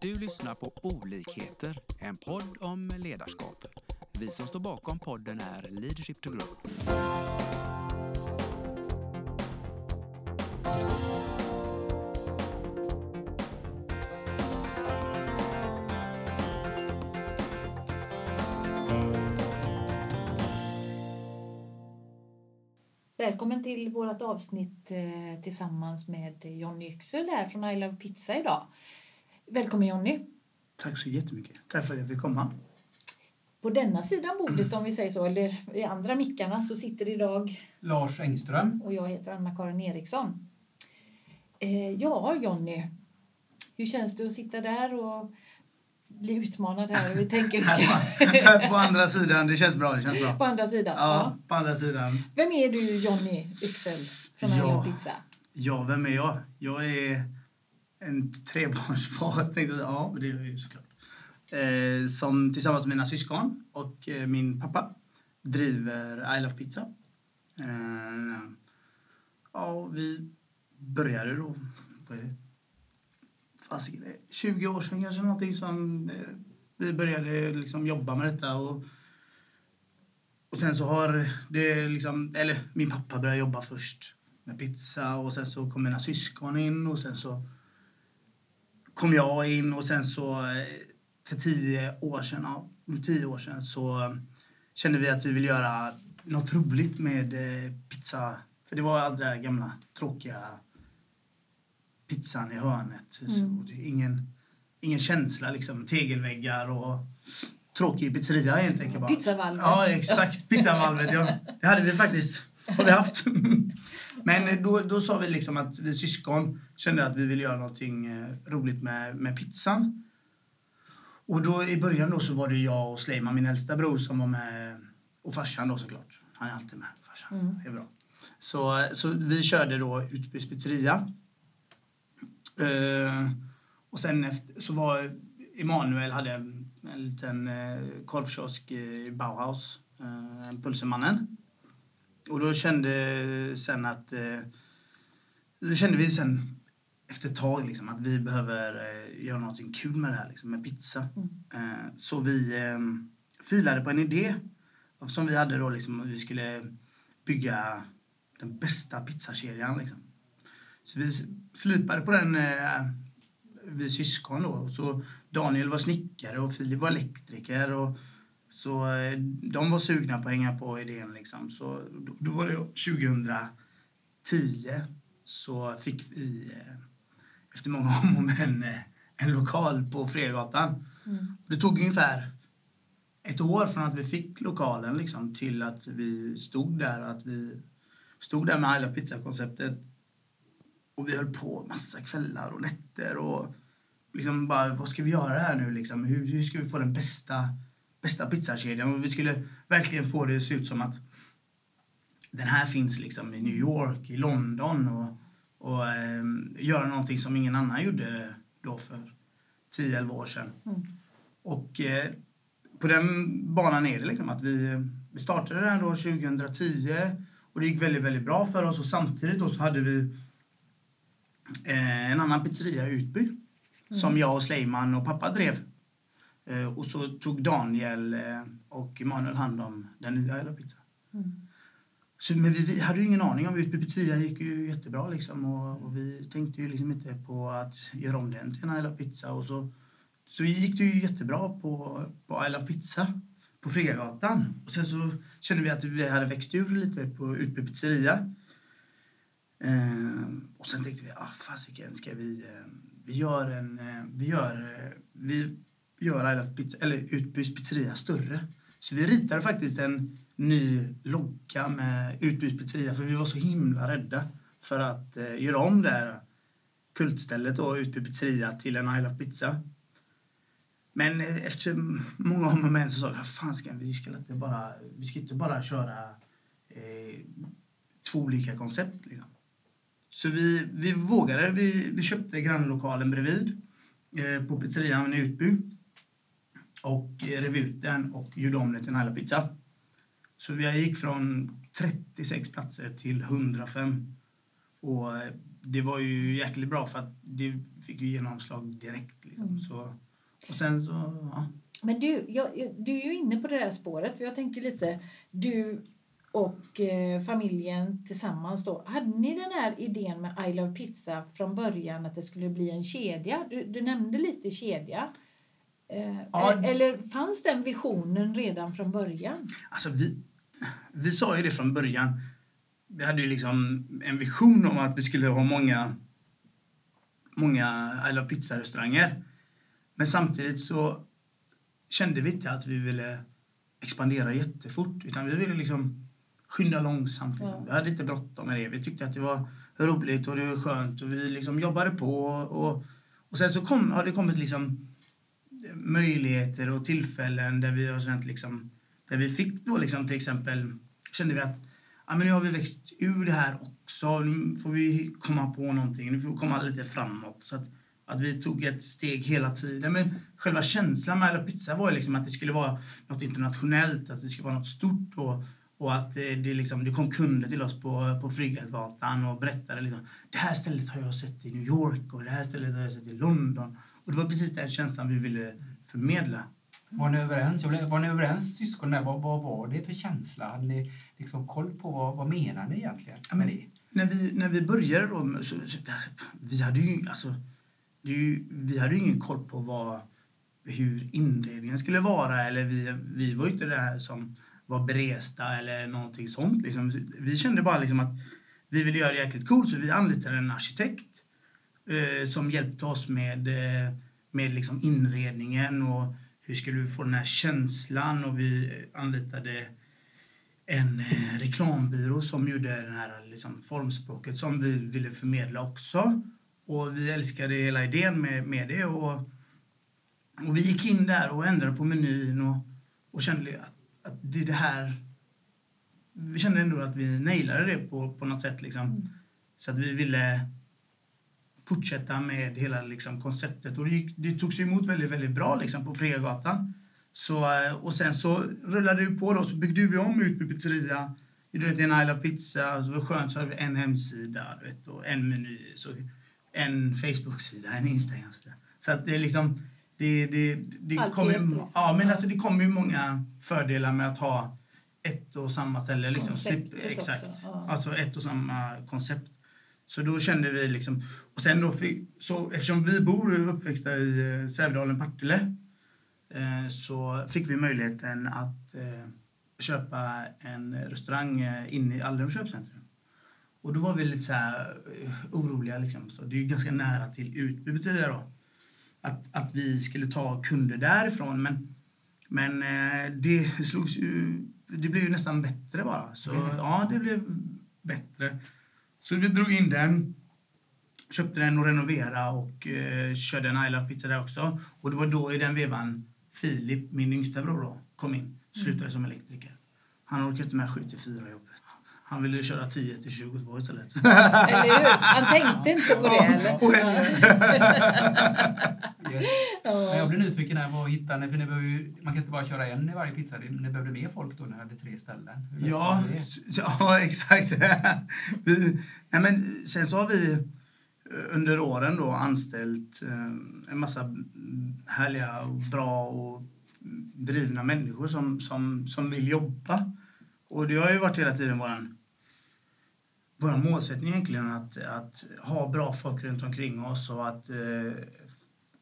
Du lyssnar på Olikheter, en podd om ledarskap. Vi som står bakom podden är Leadership to Grow. Välkommen till vårt avsnitt eh, tillsammans med Jonny Yxel här från I Love Pizza idag. Välkommen Jonny! Tack så jättemycket. Tack för att jag fick komma. På denna sidan bordet om vi säger så, eller i andra mickarna så sitter idag Lars Engström. och jag heter Anna-Karin Eriksson. Eh, ja Jonny, hur känns det att sitta där och bli utmanad här? Vi tänker ska... På, andra sidan, det känns bra. Det känns bra. på andra sidan? Ja, på andra sidan. Vem är du Jonny Yxel från Ja. Pizza? Ja, vem är jag? Jag är en trebarnsfar, tänkte jag. Ja, men det är ju såklart. Eh, som tillsammans med mina syskon och eh, min pappa driver I Love Pizza. Eh, ja, vi började då, vad är det? Fasiken, det är 20 år sedan kanske någonting som eh, vi började liksom jobba med detta och och sen så har det liksom, eller min pappa började jobba först med pizza och sen så kom mina syskon in och sen så kom jag in och sen så eh, för tio år sedan, ja, tio år sedan så kände vi att vi ville göra något roligt med eh, pizza. För det var all den där gamla tråkiga pizzan i hörnet. Mm. ingen, ingen känsla liksom, tegelväggar och tråkig pizzeria helt enkelt. Pizzavalvet. Ja, exakt. Pizzavalvet, ja. Det hade vi faktiskt. Har vi haft. Men då, då sa vi liksom att vi syskon kände att vi ville göra någonting eh, roligt med, med pizzan. Och då i början då så var det jag och Sleiman, min äldsta bror, som var med. Och farsan då såklart. Han är alltid med. Farsan. Mm. Det är bra. Så, så vi körde då Utbys pizzeria. Eh, och sen efter, så var Emanuel hade en, en liten eh, korvkiosk i Bauhaus, eh, Pulsemannen. Och då kände sen att... Eh, då kände vi sen efter ett tag liksom, att vi behöver eh, göra någonting kul med det här, liksom, med pizza. Mm. Eh, så vi filade på en idé som vi hade då, liksom, att vi skulle bygga den bästa pizzakedjan. Liksom. Så vi slipade på den, eh, vi syskon då. Och Så Daniel var snickare och Filip var elektriker. Och så eh, de var sugna på att hänga på idén. Liksom. Så då, då var det 2010 så fick vi eh, efter många om och men eh, en lokal på Fregatan. Mm. Det tog ungefär ett år från att vi fick lokalen liksom, till att vi stod där. Att vi stod där med hela pizzakonceptet. Och vi höll på massa kvällar och nätter. Och liksom bara, vad ska vi göra här nu? Liksom? Hur, hur ska vi få den bästa, bästa pizzakedjan? Och vi skulle verkligen få det att se ut som att den här finns liksom i New York, i London. Och, och eh, göra någonting som ingen annan gjorde då för 10-11 år sedan. Mm. Och eh, på den banan är det liksom att vi, vi startade den då 2010 och det gick väldigt, väldigt bra för oss och samtidigt då så hade vi eh, en annan pizzeria i Utby som jag och Sleiman och pappa drev. Eh, och så tog Daniel eh, och Emanuel hand om den nya Hello Pizza. Mm. Så, men vi, vi hade ju ingen aning om Utby pizzeria gick ju jättebra liksom och, och vi tänkte ju liksom inte på att göra om den till en Love Pizza och så så gick det ju jättebra på, på Love Pizza på Fregagatan. Och sen så kände vi att vi hade växt ur lite på Utby pizzeria. Ehm, och sen tänkte vi, ah fasiken, ska vi, eh, vi gör en, vi gör, vi gör eller, eller Utbys pizzeria större. Så vi ritade faktiskt en ny logga med Utbys pizzeria för vi var så himla rädda för att eh, göra om det här kultstället och Utby pizzeria till en I Love Pizza. Men eh, efter många om och men så sa vi, vad fan ska vi, vi ska inte bara, vi ska inte bara köra eh, två olika koncept liksom. Så vi, vi vågade, vi, vi köpte grannlokalen bredvid eh, på pizzerian i Utby och rev ut den och gjorde om den till en Halla Pizza. Så vi gick från 36 platser till 105. Och eh, det var ju jäkligt bra för att det fick ju genomslag direkt. Liksom. Mm. Så, och sen så, ja. Men du, jag, du är ju inne på det där spåret. För jag tänker lite, du och eh, familjen tillsammans då. Hade ni den här idén med I Love Pizza från början att det skulle bli en kedja? Du, du nämnde lite kedja. Eh, Ja. e- Eller fanns den visionen redan från början? Alltså vi, vi sa ju det från början. Vi hade ju liksom en vision om att vi skulle ha många, många I Love Pizza-restauranger. Men samtidigt så kände vi inte att vi ville expandera jättefort. Utan vi ville liksom skynda långsamt. Ja. Vi hade inte bråttom med det. Vi tyckte att det var roligt och det var skönt och vi liksom jobbade på. Och, och sen så kom, har det kommit liksom möjligheter och tillfällen där vi har känt liksom där vi fick då liksom till exempel, kände vi att ja, men nu har vi växt ur det här också, nu får vi komma på någonting, nu får vi komma lite framåt. Så att, att vi tog ett steg hela tiden. Men själva känslan med Alla Pizza var liksom att det skulle vara något internationellt, att det skulle vara något stort och, och att eh, det, liksom, det kom kunder till oss på, på Friggagatan och berättade liksom, det här stället har jag sett i New York och det här stället har jag sett i London. Och det var precis den känslan vi ville förmedla. Var ni överens? Var ni överens syskon där? Vad, vad var det för känsla? Hade ni liksom koll på vad, vad menar ni egentligen? Ja, men- det? när vi, när vi började då, så, så, vi hade ju, alltså, det ju, vi hade ingen koll på vad, hur inredningen skulle vara. Eller vi, vi var ju inte där som var beresta eller någonting sånt. Liksom. Vi kände bara liksom att vi ville göra det jäkligt coolt så vi anlitade en arkitekt eh, som hjälpte oss med, eh, med liksom inredningen och hur skulle vi få den här känslan och vi anlitade en eh, reklambyrå som gjorde den här liksom, formspråket som vi ville förmedla också. Och vi älskade hela idén med, med det. Och, och vi gick in där och ändrade på menyn och, och kände att, att det är det här... Vi kände ändå att vi nailade det på, på något sätt. Liksom. Mm. Så att vi ville fortsätta med hela liksom, konceptet. Och det, gick, det togs emot väldigt, väldigt bra liksom, på Fregatan. Så, eh, och sen så rullade det på då, så byggde vi om Utby pizzeria. Du vet, en Isla Pizza, så var det skönt så hade vi en hemsida, du vet, och en meny, så en Facebook-sida, en Instagram-sida. Så att det är liksom, det, det, det kommer liksom. ja, men alltså det kommer ju många fördelar med att ha ett och samma ställe. Liksom. Konceptet exakt. också, ja. Alltså ett och samma koncept. Så då kände vi liksom, och sen då fick, så eftersom vi bor uppväxta i eh, Sävedalen, Partille, eh, så fick vi möjligheten att eh, köpa en restaurang inne i Allum köpcentrum. Och då var vi lite så oroliga liksom. Så det är ju ganska nära till betyder det då. Att, att vi skulle ta kunder därifrån men, men det slogs ju, det blev ju nästan bättre bara. Så Mm. ja, det blev bättre. Så vi drog in den, köpte den och renoverade och eh, körde en I Love Pizza där också. Och det var då i den vevan Filip, min yngsta bror då, kom in. Slutade som elektriker. Han orkade inte med 7 till 4 jobbet. Han ville köra 10 till 22 istället. Eller hur? Han tänkte inte på det, eller? Yes. Jag blir nyfiken här, vad hittar ni? För ni behöver man kan inte bara köra en i varje pizza. Ni behövde mer folk då när ni hade tre ställen. Ja, ja exakt. vi, nej men, sen så har vi eh, under åren då anställt eh, en massa härliga och bra och drivna människor som, som, som vill jobba. Och det har ju varit hela tiden våran, våran målsättning egentligen att, att ha bra folk runt omkring oss och att eh,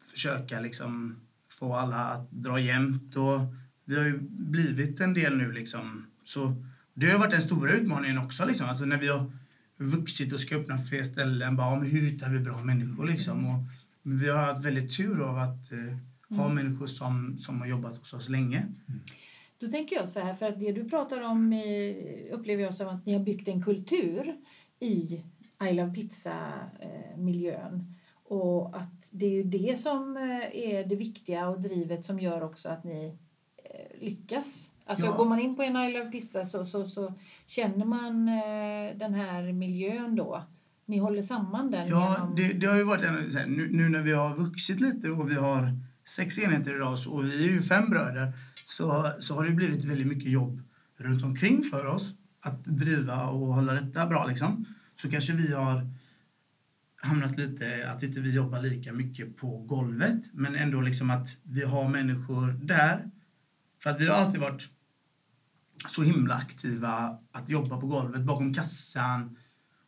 försöka liksom få alla att dra jämnt. Och vi har ju blivit en del nu liksom. Så det har varit den stora utmaningen också liksom. Alltså när vi har vuxit och ska öppna fler ställen. Bara, hur hittar vi bra människor liksom? Och vi har haft väldigt tur av att eh, ha människor som, som har jobbat hos oss länge. Då tänker jag så här, för att det du pratar om eh, upplever jag som att ni har byggt en kultur i I Love Pizza-miljön. Och att det är ju det som eh, är det viktiga och drivet som gör också att ni eh, lyckas. Alltså Ja. går man in på en I Love Pizza så, så, så känner man eh, den här miljön då. Ni håller samman den Ja, genom... det, det har ju varit en, nu, nu när vi har vuxit lite och vi har sex enheter idag så, och vi är ju fem bröder så, så har det blivit väldigt mycket jobb runt omkring för oss att driva och hålla detta bra liksom. Så kanske vi har hamnat lite att inte vi jobbar lika mycket på golvet. Men ändå liksom att vi har människor där. För att vi har alltid varit så himla aktiva att jobba på golvet, bakom kassan.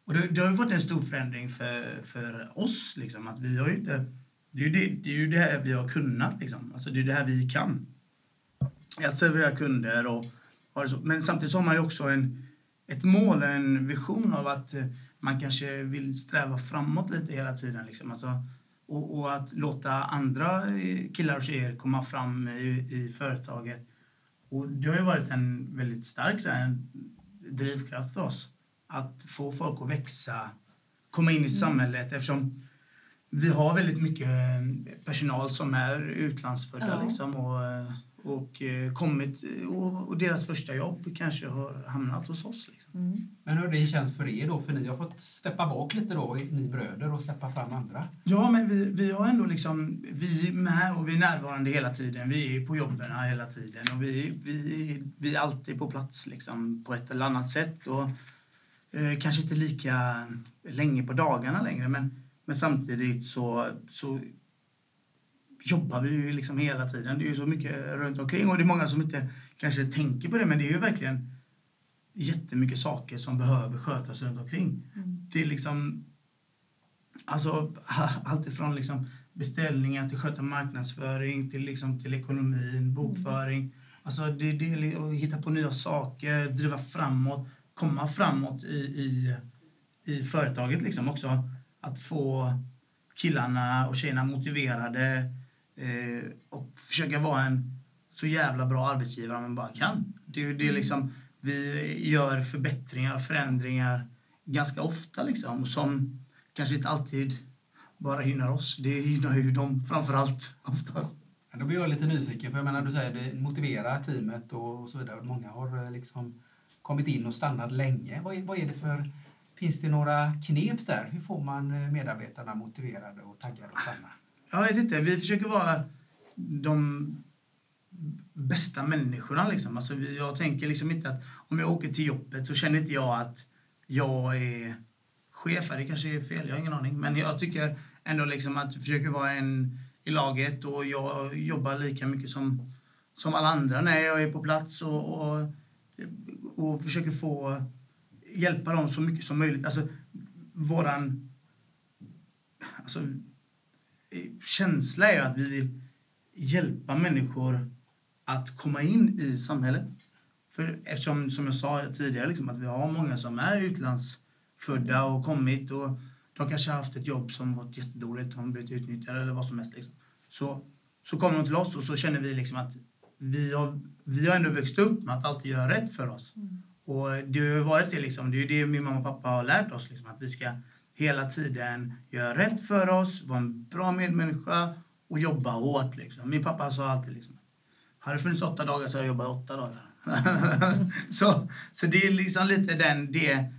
Och det, det har ju varit en stor förändring för, för oss. Liksom, att vi har ju inte, det, är ju det, det är ju det här vi har kunnat. Liksom. Alltså, det är det här vi kan. Att servera kunder och det så. Men samtidigt så har man ju också en, ett mål, en vision av att eh, man kanske vill sträva framåt lite hela tiden. Liksom. Alltså, och, och, att låta andra eh, killar och tjejer komma fram i, i företaget. Och det har ju varit en väldigt stark så här, drivkraft för oss. Att få folk att växa, komma in i mm. samhället eftersom vi har väldigt mycket personal som är utlandsfödda ja. liksom, och eh, och eh, kommit och, och, deras första jobb kanske har hamnat hos oss. Liksom. Mm. Men hur det känns för er då? För ni har fått steppa bak lite då, ni bröder, och släppa fram andra. Ja, men vi, vi har ändå liksom, vi är med och vi är närvarande hela tiden. Vi är på jobben hela tiden och vi, vi, vi är alltid på plats liksom, på ett eller annat sätt. Och, eh, kanske inte lika länge på dagarna längre, men, men samtidigt så, så jobbar vi ju liksom hela tiden. Det är ju så mycket runt omkring och det är många som inte kanske tänker på det men det är ju verkligen jättemycket saker som behöver skötas runt omkring. Mm. Det är liksom alltså allt ifrån liksom beställningar till sköta marknadsföring till liksom till ekonomin, bokföring. Mm. Alltså det, det är att hitta på nya saker, driva framåt, komma framåt i, i, i företaget liksom också. Att få killarna och tjejerna motiverade, Eh, och försöka vara en så jävla bra arbetsgivare man bara kan. Det, det är mm. liksom, vi gör förbättringar, förändringar ganska ofta liksom, som kanske inte alltid bara gynnar oss. Det gynnar ju dem framför allt oftast. Ja, då blir jag lite nyfiken, för jag menar du säger det motiverar teamet och så vidare. Många har eh, liksom kommit in och stannat länge. Vad är, vad är det för, finns det några knep där? Hur får man eh, medarbetarna motiverade och taggade att stanna? Jag vet inte. Vi försöker vara de bästa människorna. Liksom. Alltså, jag tänker liksom inte att om jag åker till jobbet så känner inte jag att jag är chef. Det kanske är fel, jag har ingen aning. Men jag tycker ändå liksom att jag försöker vara en i laget och jag jobbar lika mycket som, som alla andra när jag är på plats och, och, och försöker få hjälpa dem så mycket som möjligt. Alltså, våran... Alltså, känsla är att vi vill hjälpa människor att komma in i samhället. För eftersom, som jag sa tidigare, liksom, att vi har många som är utlandsfödda och kommit och de kanske har haft ett jobb som varit jättedåligt, de blivit utnyttjade eller vad som helst. Liksom. Så, så kommer de till oss och så känner vi liksom att vi har, vi har ändå växt upp med att alltid göra rätt för oss. Mm. Och det har varit det liksom, det är det min mamma och pappa har lärt oss, liksom, att vi ska hela tiden göra rätt för oss, vara en bra medmänniska och jobba hårt. Liksom. Min pappa sa alltid liksom, hade det funnits åtta dagar så hade jag jobbat åtta dagar. så, så det är liksom lite den, det,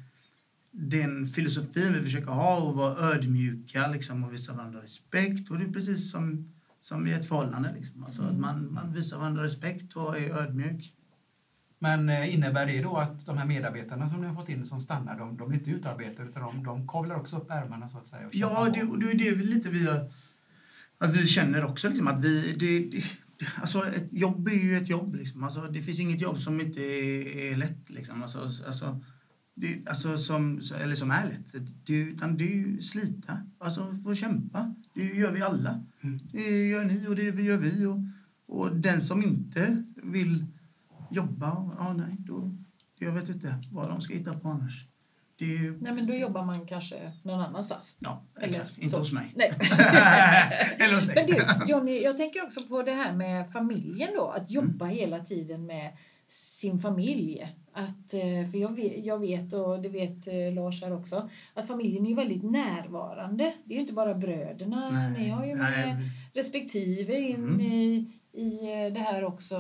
den filosofin vi försöker ha och vara ödmjuka liksom, och visa varandra respekt. Och det är precis som, som i ett förhållande. Liksom. Alltså, mm. att man, man visar varandra respekt och är ödmjuk. Men eh, innebär det då att de här medarbetarna som ni har fått in som stannar, de, de blir inte utarbetade utan de, de kavlar också upp ärmarna så att säga? ja, det, det är det lite vi, att vi känner också. Liksom, att vi, det, det, alltså ett jobb är ju ett jobb. Liksom. Alltså, det finns inget jobb som inte är, är lätt. Liksom. Alltså, alltså, det, alltså som, eller som är lätt. Det, utan det är ju slita. Alltså få kämpa. Det gör vi alla. Mm. Det gör ni och det gör vi. Och, och den som inte vill jobba, ja nej, då, jag vet inte vad de ska hitta på annars. Det... Nej, men då jobbar man kanske någon annanstans. Ja, exakt. Eller inte så. hos mig. Nej. Eller hos dig. Men du, Johnny, jag tänker också på det här med familjen då. Att jobba mm. hela tiden med sin familj. Att, eh, för jag vet, jag vet, och det vet eh, Lars här också, att familjen är väldigt närvarande. Det är ju inte bara bröderna. Nej, Ni har ju med nej. respektive in mm. i i eh, det här också.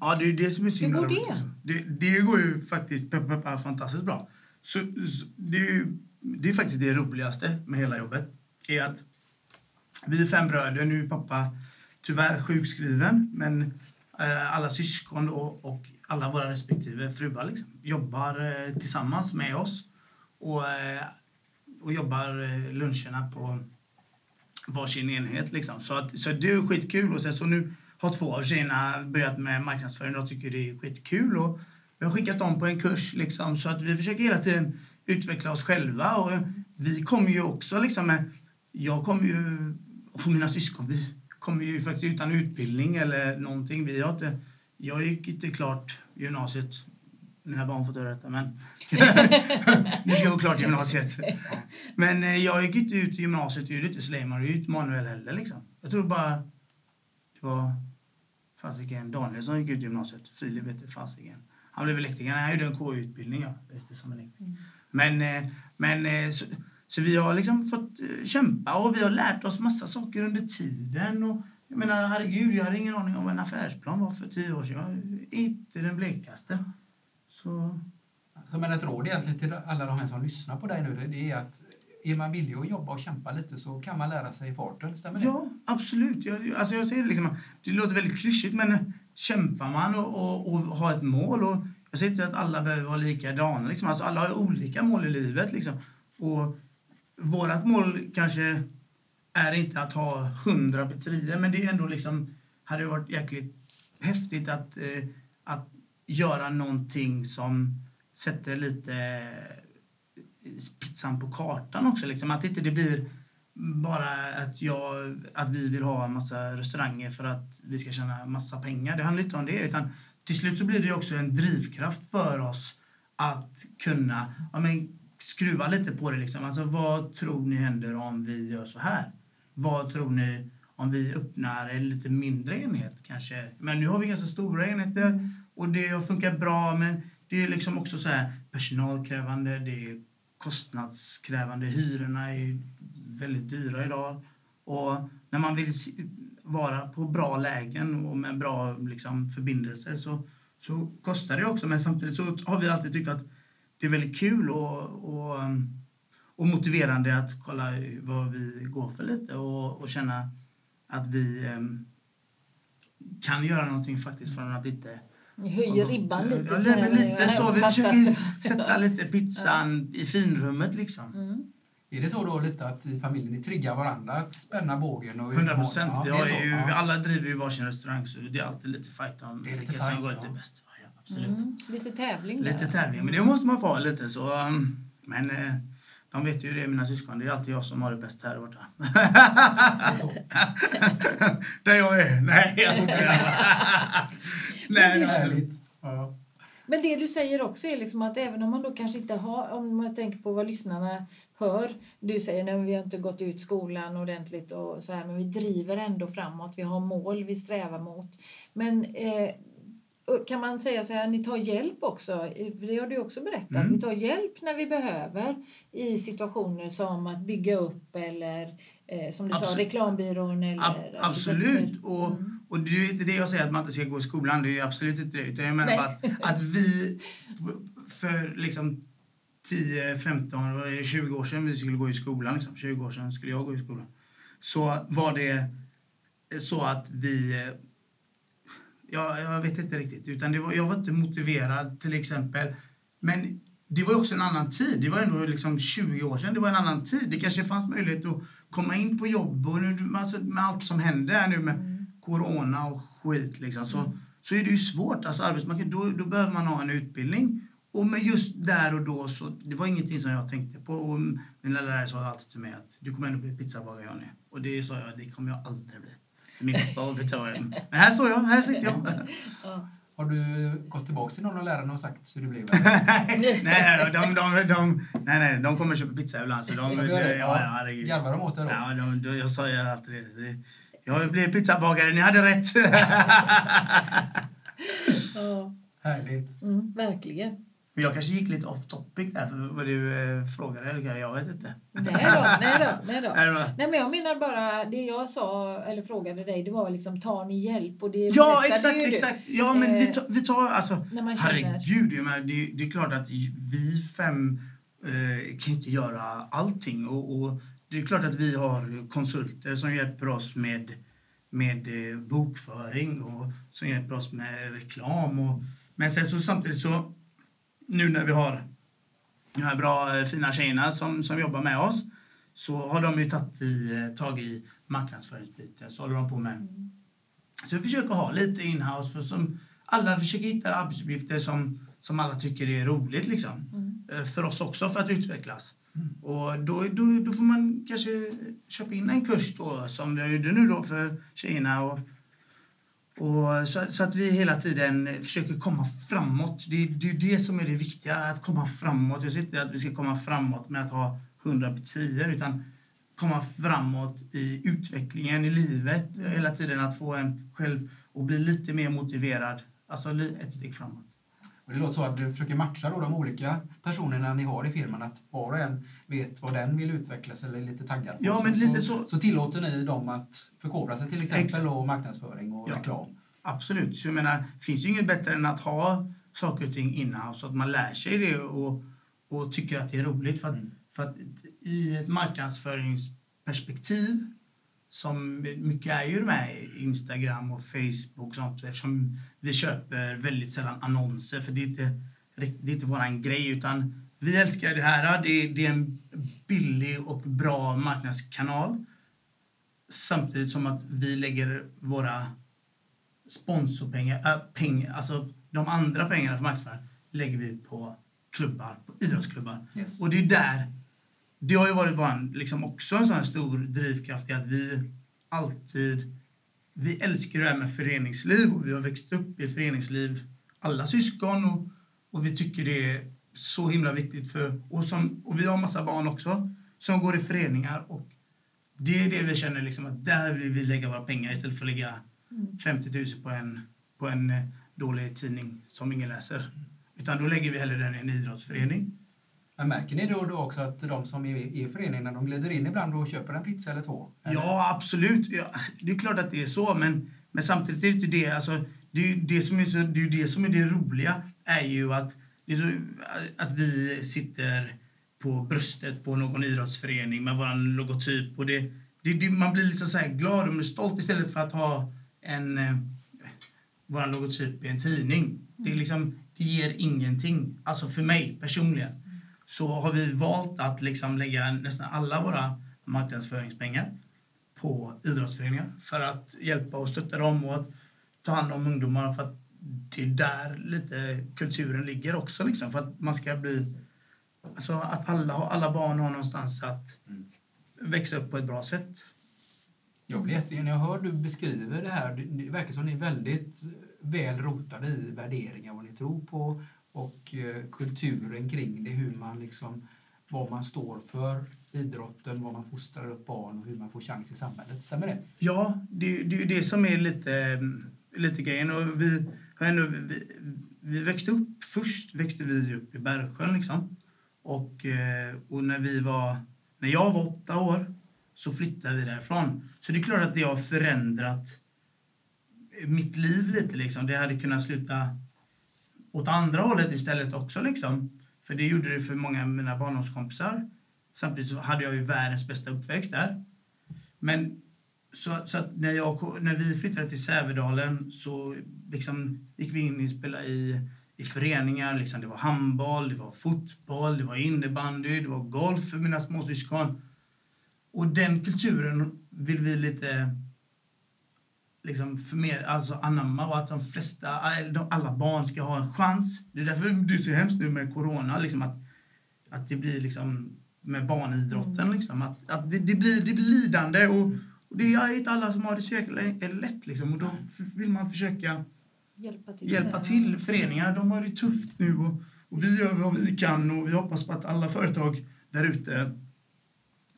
Ja, det är det som är så Hur går det? det? Det går ju faktiskt peppa, peppa, fantastiskt bra. Så, så, det, är ju, det är faktiskt det roligaste med hela jobbet. är att Vi är fem bröder. Nu är pappa tyvärr sjukskriven, men eh, alla syskon och, och alla våra respektive fruar liksom, jobbar eh, tillsammans med oss. Och eh, och jobbar eh, luncherna på varsin enhet. Liksom. Så, att, så det är skitkul. Och sen så nu har två av tjejerna börjat med marknadsföring och tycker det är skitkul. Och vi har skickat dem på en kurs liksom, så att vi försöker hela tiden utveckla oss själva. Och vi kommer ju också liksom med, jag kommer ju, och mina syskon, vi kommer ju faktiskt utan utbildning eller någonting. Vi har inte, jag gick inte klart gymnasiet mina barn får höra detta, men nu ska jag gå klart gymnasiet. Men eh, jag gick inte ut gymnasiet, jag gjorde inte Sleiman och ut Manuel heller. Liksom. Jag tror bara det var fasiken Daniel som gick ut gymnasiet. Filip hette fasiken. Han blev elektriker. Han gjorde en KU-utbildning ja, som elektriker. Mm. Men, eh, men eh, så, så, vi har liksom fått kämpa och vi har lärt oss massa saker under tiden. Och, jag menar, herregud, jag hade ingen aning om vad en affärsplan var för tio år sedan. inte den blekaste. Så... Så men ett råd egentligen till alla de här som lyssnar på dig nu, det är att är man villig att jobba och kämpa lite så kan man lära sig i farten, stämmer det? Ja, absolut. Jag, alltså jag säger det, liksom, det låter väldigt klyschigt, men kämpar man och, och, och har ett mål och jag säger inte att alla behöver vara likadana, liksom. alltså alla har olika mål i livet. Liksom. Och vårt mål kanske är inte att ha hundra pizzerior, men det är ändå liksom, hade varit jäkligt häftigt att, eh, att göra någonting som sätter lite eh, pizzan på kartan också. Liksom. Att inte det blir bara att, jag, att vi vill ha en massa restauranger för att vi ska tjäna massa pengar. Det handlar inte om det. Utan till slut så blir det också en drivkraft för oss att kunna ja, men, skruva lite på det. Liksom. Alltså, vad tror ni händer om vi gör så här? Vad tror ni om vi öppnar en lite mindre enhet kanske? Men nu har vi ganska stora enheter. Mm och det har funkat bra men det är liksom också så här personalkrävande, det är kostnadskrävande. Hyrorna är väldigt dyra idag. Och när man vill vara på bra lägen och med bra liksom, förbindelser så, så kostar det också. Men samtidigt så har vi alltid tyckt att det är väldigt kul och, och, och motiverande att kolla vad vi går för lite och, och känna att vi um, kan göra någonting faktiskt från att inte ni höjer ribban lite. Ja, så men lite så. Vi försöker sätta lite pizzan i finrummet liksom. Mm. Är det så då lite att i familjen ni triggar varandra att spänna bågen? Och 100 procent. Ja, vi ja. Alla driver ju varsin restaurang så det är alltid lite fight om vilka som går lite bäst. Ja, absolut. Mm. Lite tävling Lite tävling, men det måste man få ha lite så. Um, men eh, de vet ju det, mina syskon. Det är alltid jag som har det bäst här borta. Där jag är. Nej, jag Nej, det är härligt. Ja. Men det du säger också är liksom att även om man då kanske inte har, om man tänker på vad lyssnarna hör. Du säger att vi har inte gått ut skolan ordentligt och så här, men vi driver ändå framåt. Vi har mål vi strävar mot. Men eh, kan man säga så här, ni tar hjälp också? Det har du också berättat. Mm. Vi tar hjälp när vi behöver i situationer som att bygga upp eller som du Absolut. sa, reklambyrån. Eller, Ab absolut. Och, mm. och det är inte det jag säger att man inte ska gå i skolan. Det är absolut inte det. Utan jag menar bara att, att vi för liksom 10, 15, 20 år sedan vi skulle gå i skolan, liksom, 20 år sedan skulle jag gå i skolan, så var det så att vi jag, jag vet inte riktigt. Utan det var, jag var inte motiverad till exempel. Men det var också en annan tid. Det var ändå liksom 20 år sedan. Det var en annan tid. Det kanske fanns möjlighet att komma in på jobb och nu, alltså, med allt som hände här nu med mm. corona och skit liksom, så, mm. så är det ju svårt. Alltså arbetsmarknaden, då, då behöver man ha en utbildning. Och men just där och då så, det var ingenting som jag tänkte på. Och min lärare sa alltid till mig att du kommer ändå bli pizzabagare Johnny. Och det sa jag, det kommer jag aldrig bli min pappa Men här står jag, här sitter jag. Har du gått tillbaka till någon av lärarna och sagt hur det blev? nej, nej, de, de, de, nej, nej, de kommer köper pizza ibland. Så de, ja, ja, Garvar de åt det då? Ja, de, de, jag sa ju alltid det. Jag blev pizzabagare, ni hade rätt. ja. Härligt. Mm, verkligen. Men jag kanske gick lite off topic där för vad du eh, frågade. Eller jag vet inte. Nej då, nej då. Nej, då. nej men jag menar bara det jag sa eller frågade dig det var liksom tar ni hjälp och det Ja exakt, exakt. Ja men vi tar, vi tar alltså herregud, jag menar, det, det är klart att vi fem eh, kan inte göra allting och, och, det är klart att vi har konsulter som hjälper oss med med eh, bokföring och som hjälper oss med reklam och men sen så samtidigt så nu när vi har de här bra eh, fina tjejerna som, som jobbar med oss så har de ju tagit i, eh, tag i marknadsföringsbiten. Så håller de på med. Mm. Så vi försöker ha lite inhouse för som alla försöker hitta arbetsuppgifter som, som alla tycker är roligt liksom. Mm. Eh, För oss också för att utvecklas. Och då, då, då får man kanske köpa in en kurs då som vi gjorde nu då för tjejerna och och så, så att vi hela tiden försöker komma framåt. Det, det är det som är det viktiga, att komma framåt. Jag säger inte att vi ska komma framåt med att ha 100 pizzerior, utan komma framåt i utvecklingen i livet. Hela tiden att få en själv att bli lite mer motiverad. Alltså ett steg framåt. Och det låter så att du försöker matcha då de olika personerna ni har i firman, att var och en vet vad den vill utvecklas eller är lite taggad på. Ja, men lite så- så tillåter ni dem att förkovra sig till exempel och marknadsföring och Ja. reklam. Absolut. Så jag menar, det finns ju inget bättre än att ha saker och ting innan så att man lär sig det och, och tycker att det är roligt. För att, Mm. för att i ett marknadsföringsperspektiv som mycket är ju med Instagram och Facebook och sånt eftersom vi köper väldigt sällan annonser för det är inte, det är inte våran grej utan vi älskar det här. Det är, det är en billig och bra marknadskanal samtidigt som att vi lägger våra sponsorpengar, äh, pengar, alltså de andra pengarna för marknadsföring lägger vi på klubbar, på idrottsklubbar. Yes. Och det är där, det har ju varit vår, liksom också en sån stor drivkraft i att vi alltid, vi älskar det här med föreningsliv och vi har växt upp i föreningsliv, alla syskon och, och vi tycker det är så himla viktigt för, och, som, och vi har massa barn också som går i föreningar och det är det vi känner liksom att där vill vi lägga våra pengar istället för att lägga 50 000 på en, på en eh, dålig tidning som ingen läser. Utan då lägger vi hellre den i en idrottsförening. Men märker ni då och då också att de som är i föreningen, de glider in ibland och köper en pizza eller två? Eller? Ja, absolut. Ja, det är klart att det är så, men, men samtidigt är det inte det. Alltså, det, är det, som är så, det, är det som är det roliga är ju att, det är så, att vi sitter på bröstet på någon idrottsförening med vår logotyp. Och det, det, det, man blir liksom så här glad och stolt istället för att ha en, eh, vår logotyp i en tidning. Det, är liksom, det ger ingenting. Alltså för mig personligen så har vi valt att liksom lägga nästan alla våra marknadsföringspengar på idrottsföreningar för att hjälpa och stötta dem och att ta hand om ungdomar för att det är där lite kulturen ligger också liksom för att man ska bli alltså att alla, alla barn har någonstans att växa upp på ett bra sätt. Jag blir jätte, när jag hör du beskriver det här, det, det verkar som ni är väldigt väl rotade i värderingar, vad ni tror på och eh, kulturen kring det, hur man liksom, vad man står för, idrotten, vad man fostrar upp barn och hur man får chans i samhället. Stämmer det? Ja, det, det är ju det som är lite, lite grejen. Och vi, har ändå, vi, vi växte upp, först växte vi upp i Bergsjön liksom. Och, eh, och när vi var, när jag var åtta år så flyttade vi därifrån. Så det är klart att det har förändrat mitt liv lite liksom. Det hade kunnat sluta åt andra hållet istället också liksom. För det gjorde det för många av mina barndomskompisar. Samtidigt så hade jag ju världens bästa uppväxt där. Men så, så när, jag, när vi flyttade till Sävedalen så liksom gick vi in och spelade i, i föreningar. Liksom det var handboll, det var fotboll, det var innebandy, det var golf för mina småsyskon. Och den kulturen vill vi lite liksom förmer, alltså anamma och att de flesta, alla barn ska ha en chans. Det är därför det är så hemskt nu med corona, liksom att, att det blir liksom med barnidrotten. Liksom, att, att det, det, blir, det blir lidande och, och det är inte alla som har det så jäkla lätt. Liksom, och då vill man försöka Hjälpa till. hjälpa till. Föreningar de har det tufft nu och, och vi gör vad vi kan och vi hoppas på att alla företag där ute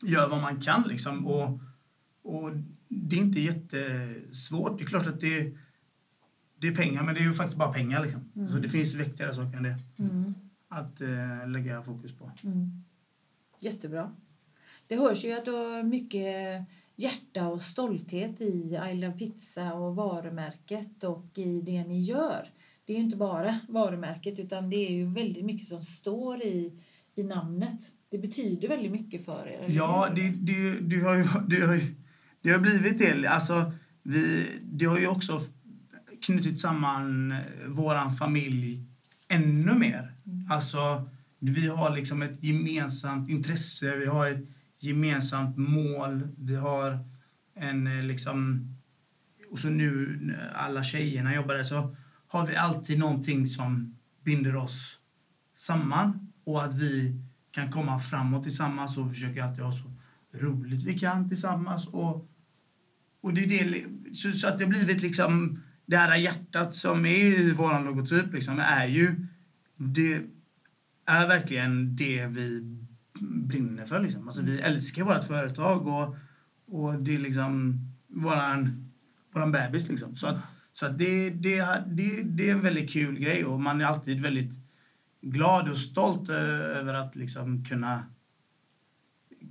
gör vad man kan. Liksom, och, och det är inte jättesvårt. Det är klart att det, det är pengar, men det är ju faktiskt bara pengar. Liksom. Mm. Så det finns viktigare saker än det Mm. att eh, lägga fokus på. Mm. Jättebra. Det hörs ju att du har mycket hjärta och stolthet i I Love Pizza och varumärket och i det ni gör. Det är inte bara varumärket utan det är ju väldigt mycket som står i, i namnet. Det betyder väldigt mycket för er. Ja, det, det, det, har ju, det, har ju, det har blivit det. Alltså, vi, det har ju också knutit samman eh, våran familj ännu mer. Alltså, vi har liksom ett gemensamt intresse, vi har ett gemensamt mål, vi har en eh, liksom... Och så nu när alla tjejerna jobbar där så har vi alltid någonting som binder oss samman och att vi kan komma framåt tillsammans och försöker alltid ha så roligt vi kan tillsammans. Och, och det är det, så, så att det har blivit liksom det här hjärtat som är i vår logotyp liksom, är ju det är verkligen det vi brinner för. Liksom. Alltså, vi älskar vårt företag och, och det är liksom våran, våran bebis. Liksom. Så, att, så att det, det, det, det är en väldigt kul grej och man är alltid väldigt glad och stolt över att liksom kunna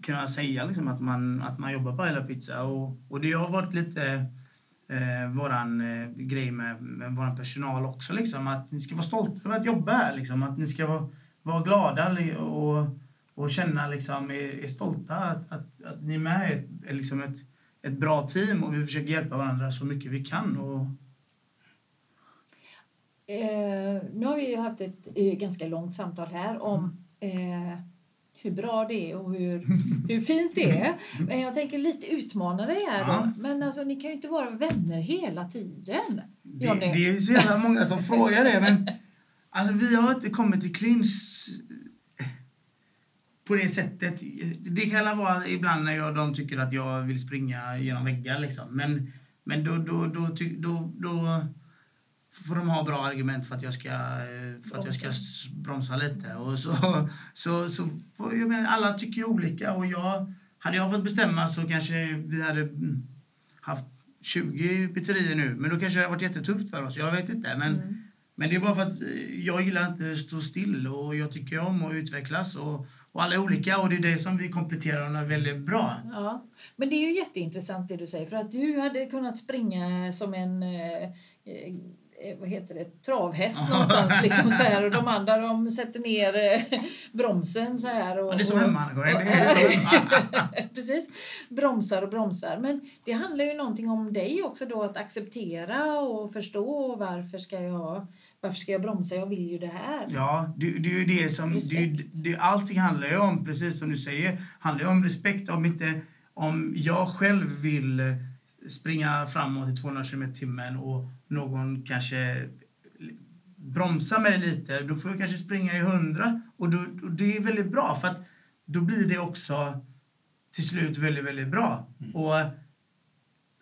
kunna säga liksom att, man, att man jobbar på Hela Pizza. Och, och det har varit lite eh, våran eh, grej med, med vår personal också. Liksom, att ni ska vara stolta över att jobba här. Liksom, att ni ska vara, vara glada och, och känna liksom, är, är stolta att, att, att ni är med ett, liksom ett, ett bra team och vi försöker hjälpa varandra så mycket vi kan. Och... Eh, nu har vi haft ett eh, ganska långt samtal här om eh, hur bra det är och hur, hur fint det är. Men jag tänker lite utmana dig här då. Men alltså, ni kan ju inte vara vänner hela tiden. Det, det är så jävla många som frågar det. Men alltså, vi har inte kommit till clinch på det sättet. Det kan vara ibland när jag, de tycker att jag vill springa genom väggar. Liksom. Men, men då, då, då, då, då får de ha bra argument för att jag ska, för att jag ska bromsa lite. Och så, så, så jag menar, alla tycker ju olika. Och jag, hade jag fått bestämma så kanske vi hade mm, haft 20 pizzerior nu. Men då kanske det hade varit jättetufft för oss. Jag vet inte. Men, mm. men det är bara för att jag gillar inte att stå still och jag tycker om att utvecklas. Och, och alla är olika och det är det som vi kompletterar varandra väldigt bra. Ja, men det är ju jätteintressant det du säger för att du hade kunnat springa som en eh, Eh, vad heter det, travhäst någonstans. Liksom, så här, och de andra de sätter ner eh, bromsen så här. Och, ja, det är som hemma. precis. Bromsar och bromsar. Men det handlar ju någonting om dig också då att acceptera och förstå varför ska jag varför ska jag bromsa? Jag vill ju det här. Ja, det, det är ju det som... Det, det, allting handlar ju om, precis som du säger, handlar om respekt. Om inte... Om jag själv vill springa framåt i 200 km i timmen och någon kanske bromsar mig lite, då får jag kanske springa i 100. Och, då, och det är väldigt bra för att då blir det också till slut väldigt, väldigt bra. Mm. Och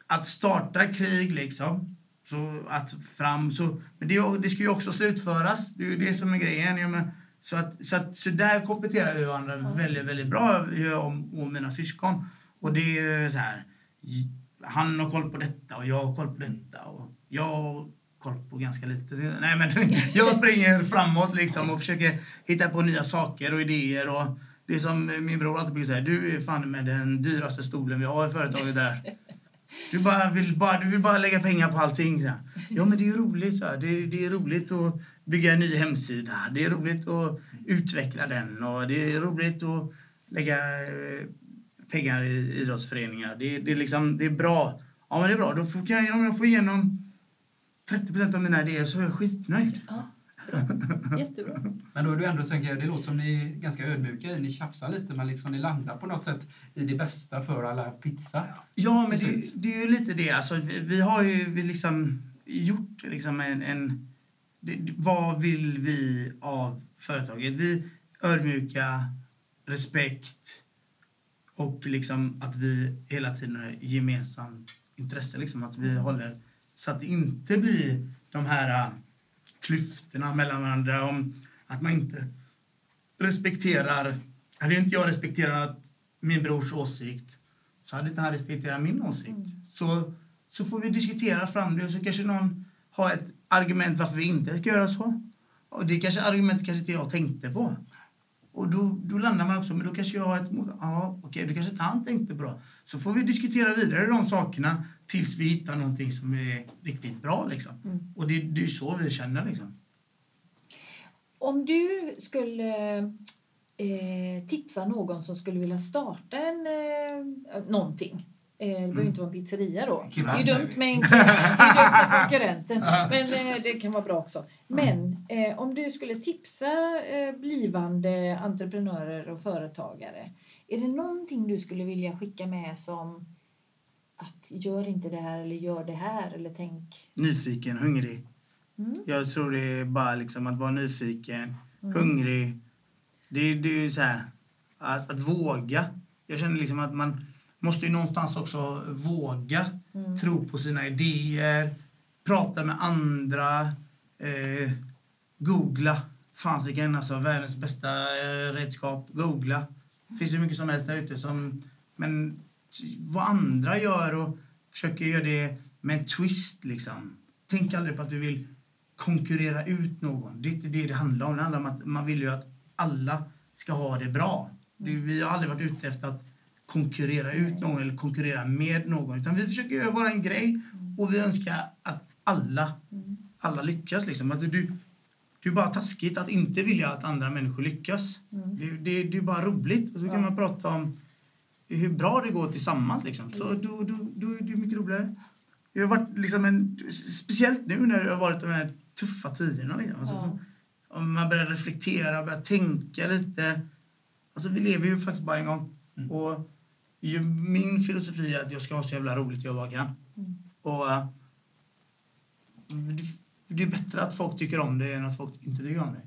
att starta krig liksom, så att fram, så, men det, det ska ju också slutföras. Det är ju det som är grejen. Ja, men, så, att, så, att, så där kompletterar vi varandra mm. väldigt, väldigt bra, jag och, och mina syskon. Och det är så här, han har koll på detta och jag har koll på detta. Och jag har koll på ganska lite. Nej, men jag springer framåt liksom och försöker hitta på nya saker och idéer. Och det är som min bror alltid brukar säga, du är fan med den dyraste stolen vi har i företaget där. Du, bara vill, bara, du vill bara lägga pengar på allting. Så. Ja, men det är roligt. Så. Det, det är roligt att bygga en ny hemsida. Det är roligt att utveckla den. Och det är roligt att lägga eh, pengar i idrottsföreningar. Det, det, är liksom, det är bra. Ja, men det är bra. Då får, jag, om jag får igenom 30% av mina idéer så är jag skitnöjd. Ja, Jättebra. Men då är du ändå, tänker det låter som ni är ganska ödmjuka ni tjafsar lite, men liksom ni landar på något sätt i det bästa för alla pizza. Ja, men det, det, är ju lite det. Alltså, vi, vi har ju vi liksom gjort liksom en... en det, vad vill vi av företaget? Vi ödmjuka, respekt, och liksom att vi hela tiden har gemensamt intresse. Liksom, att vi håller så att det inte blir de här uh, klyftorna mellan varandra. Om att man inte respekterar... Hade inte jag respekterat min brors åsikt så hade inte han respekterat min åsikt. Mm. Så, så får vi diskutera fram det och så kanske någon har ett argument varför vi inte ska göra så. Och det kanske argumentet kanske inte jag tänkte på. Och då, då landar man också, men då kanske jag har ett... Ja, okej, det kanske inte han tänkte bra. Så får vi diskutera vidare de sakerna tills vi hittar någonting som är riktigt bra. Liksom. Mm. Och det, det är så vi känner. Liksom. Om du skulle eh, tipsa någon som skulle vilja starta en, eh, någonting Eh, det behöver inte vara en pizzeria då. Det är dumt med, en, det är konkurrenten, men eh, det kan vara bra också. Men eh, om du skulle tipsa blivande entreprenörer och företagare, är det någonting du skulle vilja skicka med som att gör inte det här eller gör det här eller tänk... Nyfiken, hungrig. Mm. Jag tror det är bara liksom att vara nyfiken, hungrig. Det, det är ju så här, att, att våga. Jag känner liksom att man måste ju någonstans också våga Mm. tro på sina idéer, prata med andra, eh, googla. Fasiken, alltså världens bästa eh, redskap. Googla. Det finns ju mycket som helst där ute som... Men vad andra gör och försöker göra det med en twist liksom. Tänk aldrig på att du vill konkurrera ut någon. Det är inte det det handlar om. Det handlar om att man vill ju att alla ska ha det bra. Vi har aldrig varit ute efter att konkurrera ut någon eller konkurrera med någon. Utan vi försöker göra vår grej och vi önskar att alla, alla lyckas. Liksom. Att du, det är bara taskigt att inte vilja att andra människor lyckas. Det, det, det är bara roligt. Och så kan Ja. man prata om hur bra det går tillsammans. Liksom. Så Mm. då, då, då är det mycket roligare. Det har varit liksom en, speciellt nu när det har varit de här tuffa tiderna. Liksom. Alltså, Ja. Om man börjar reflektera, börjar tänka lite. Alltså vi lever ju faktiskt bara en gång. Mm. Och min filosofi är att jag ska ha så jävla roligt jag bara kan. Mm. Och eh, det, det är bättre att folk tycker om det än att folk inte tycker om det.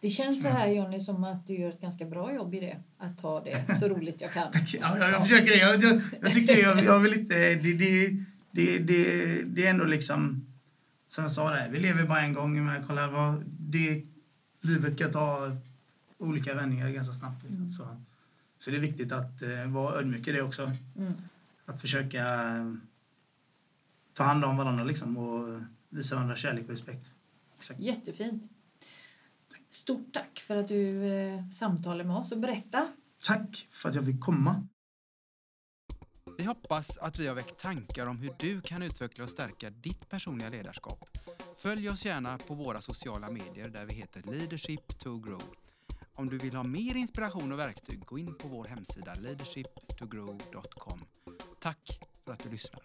Det känns så här Jonny som att du gör ett ganska bra jobb i det. Att ta det så roligt jag kan. Ja, jag, jag försöker det. Jag, jag, jag tycker. Jag, jag vill inte... Det, det, det, det, det är ändå liksom... Som jag sa där, vi lever bara en gång. Men kolla, vad, det, livet kan ta olika vändningar ganska snabbt. Liksom. Så, så det är viktigt att eh, vara ödmjuk i det också. Mm. Att försöka eh, ta hand om varandra liksom, och visa varandra kärlek och respekt. Exakt. Jättefint. Stort tack för att du eh, samtalade med oss och berätta. Tack för att jag fick komma. Vi hoppas att vi har väckt tankar om hur du kan utveckla och stärka ditt personliga ledarskap. Följ oss gärna på våra sociala medier där vi heter Leadership to Grow. Om du vill ha mer inspiration och verktyg, gå in på vår hemsida leadershiptogrow.com. Tack för att du lyssnar.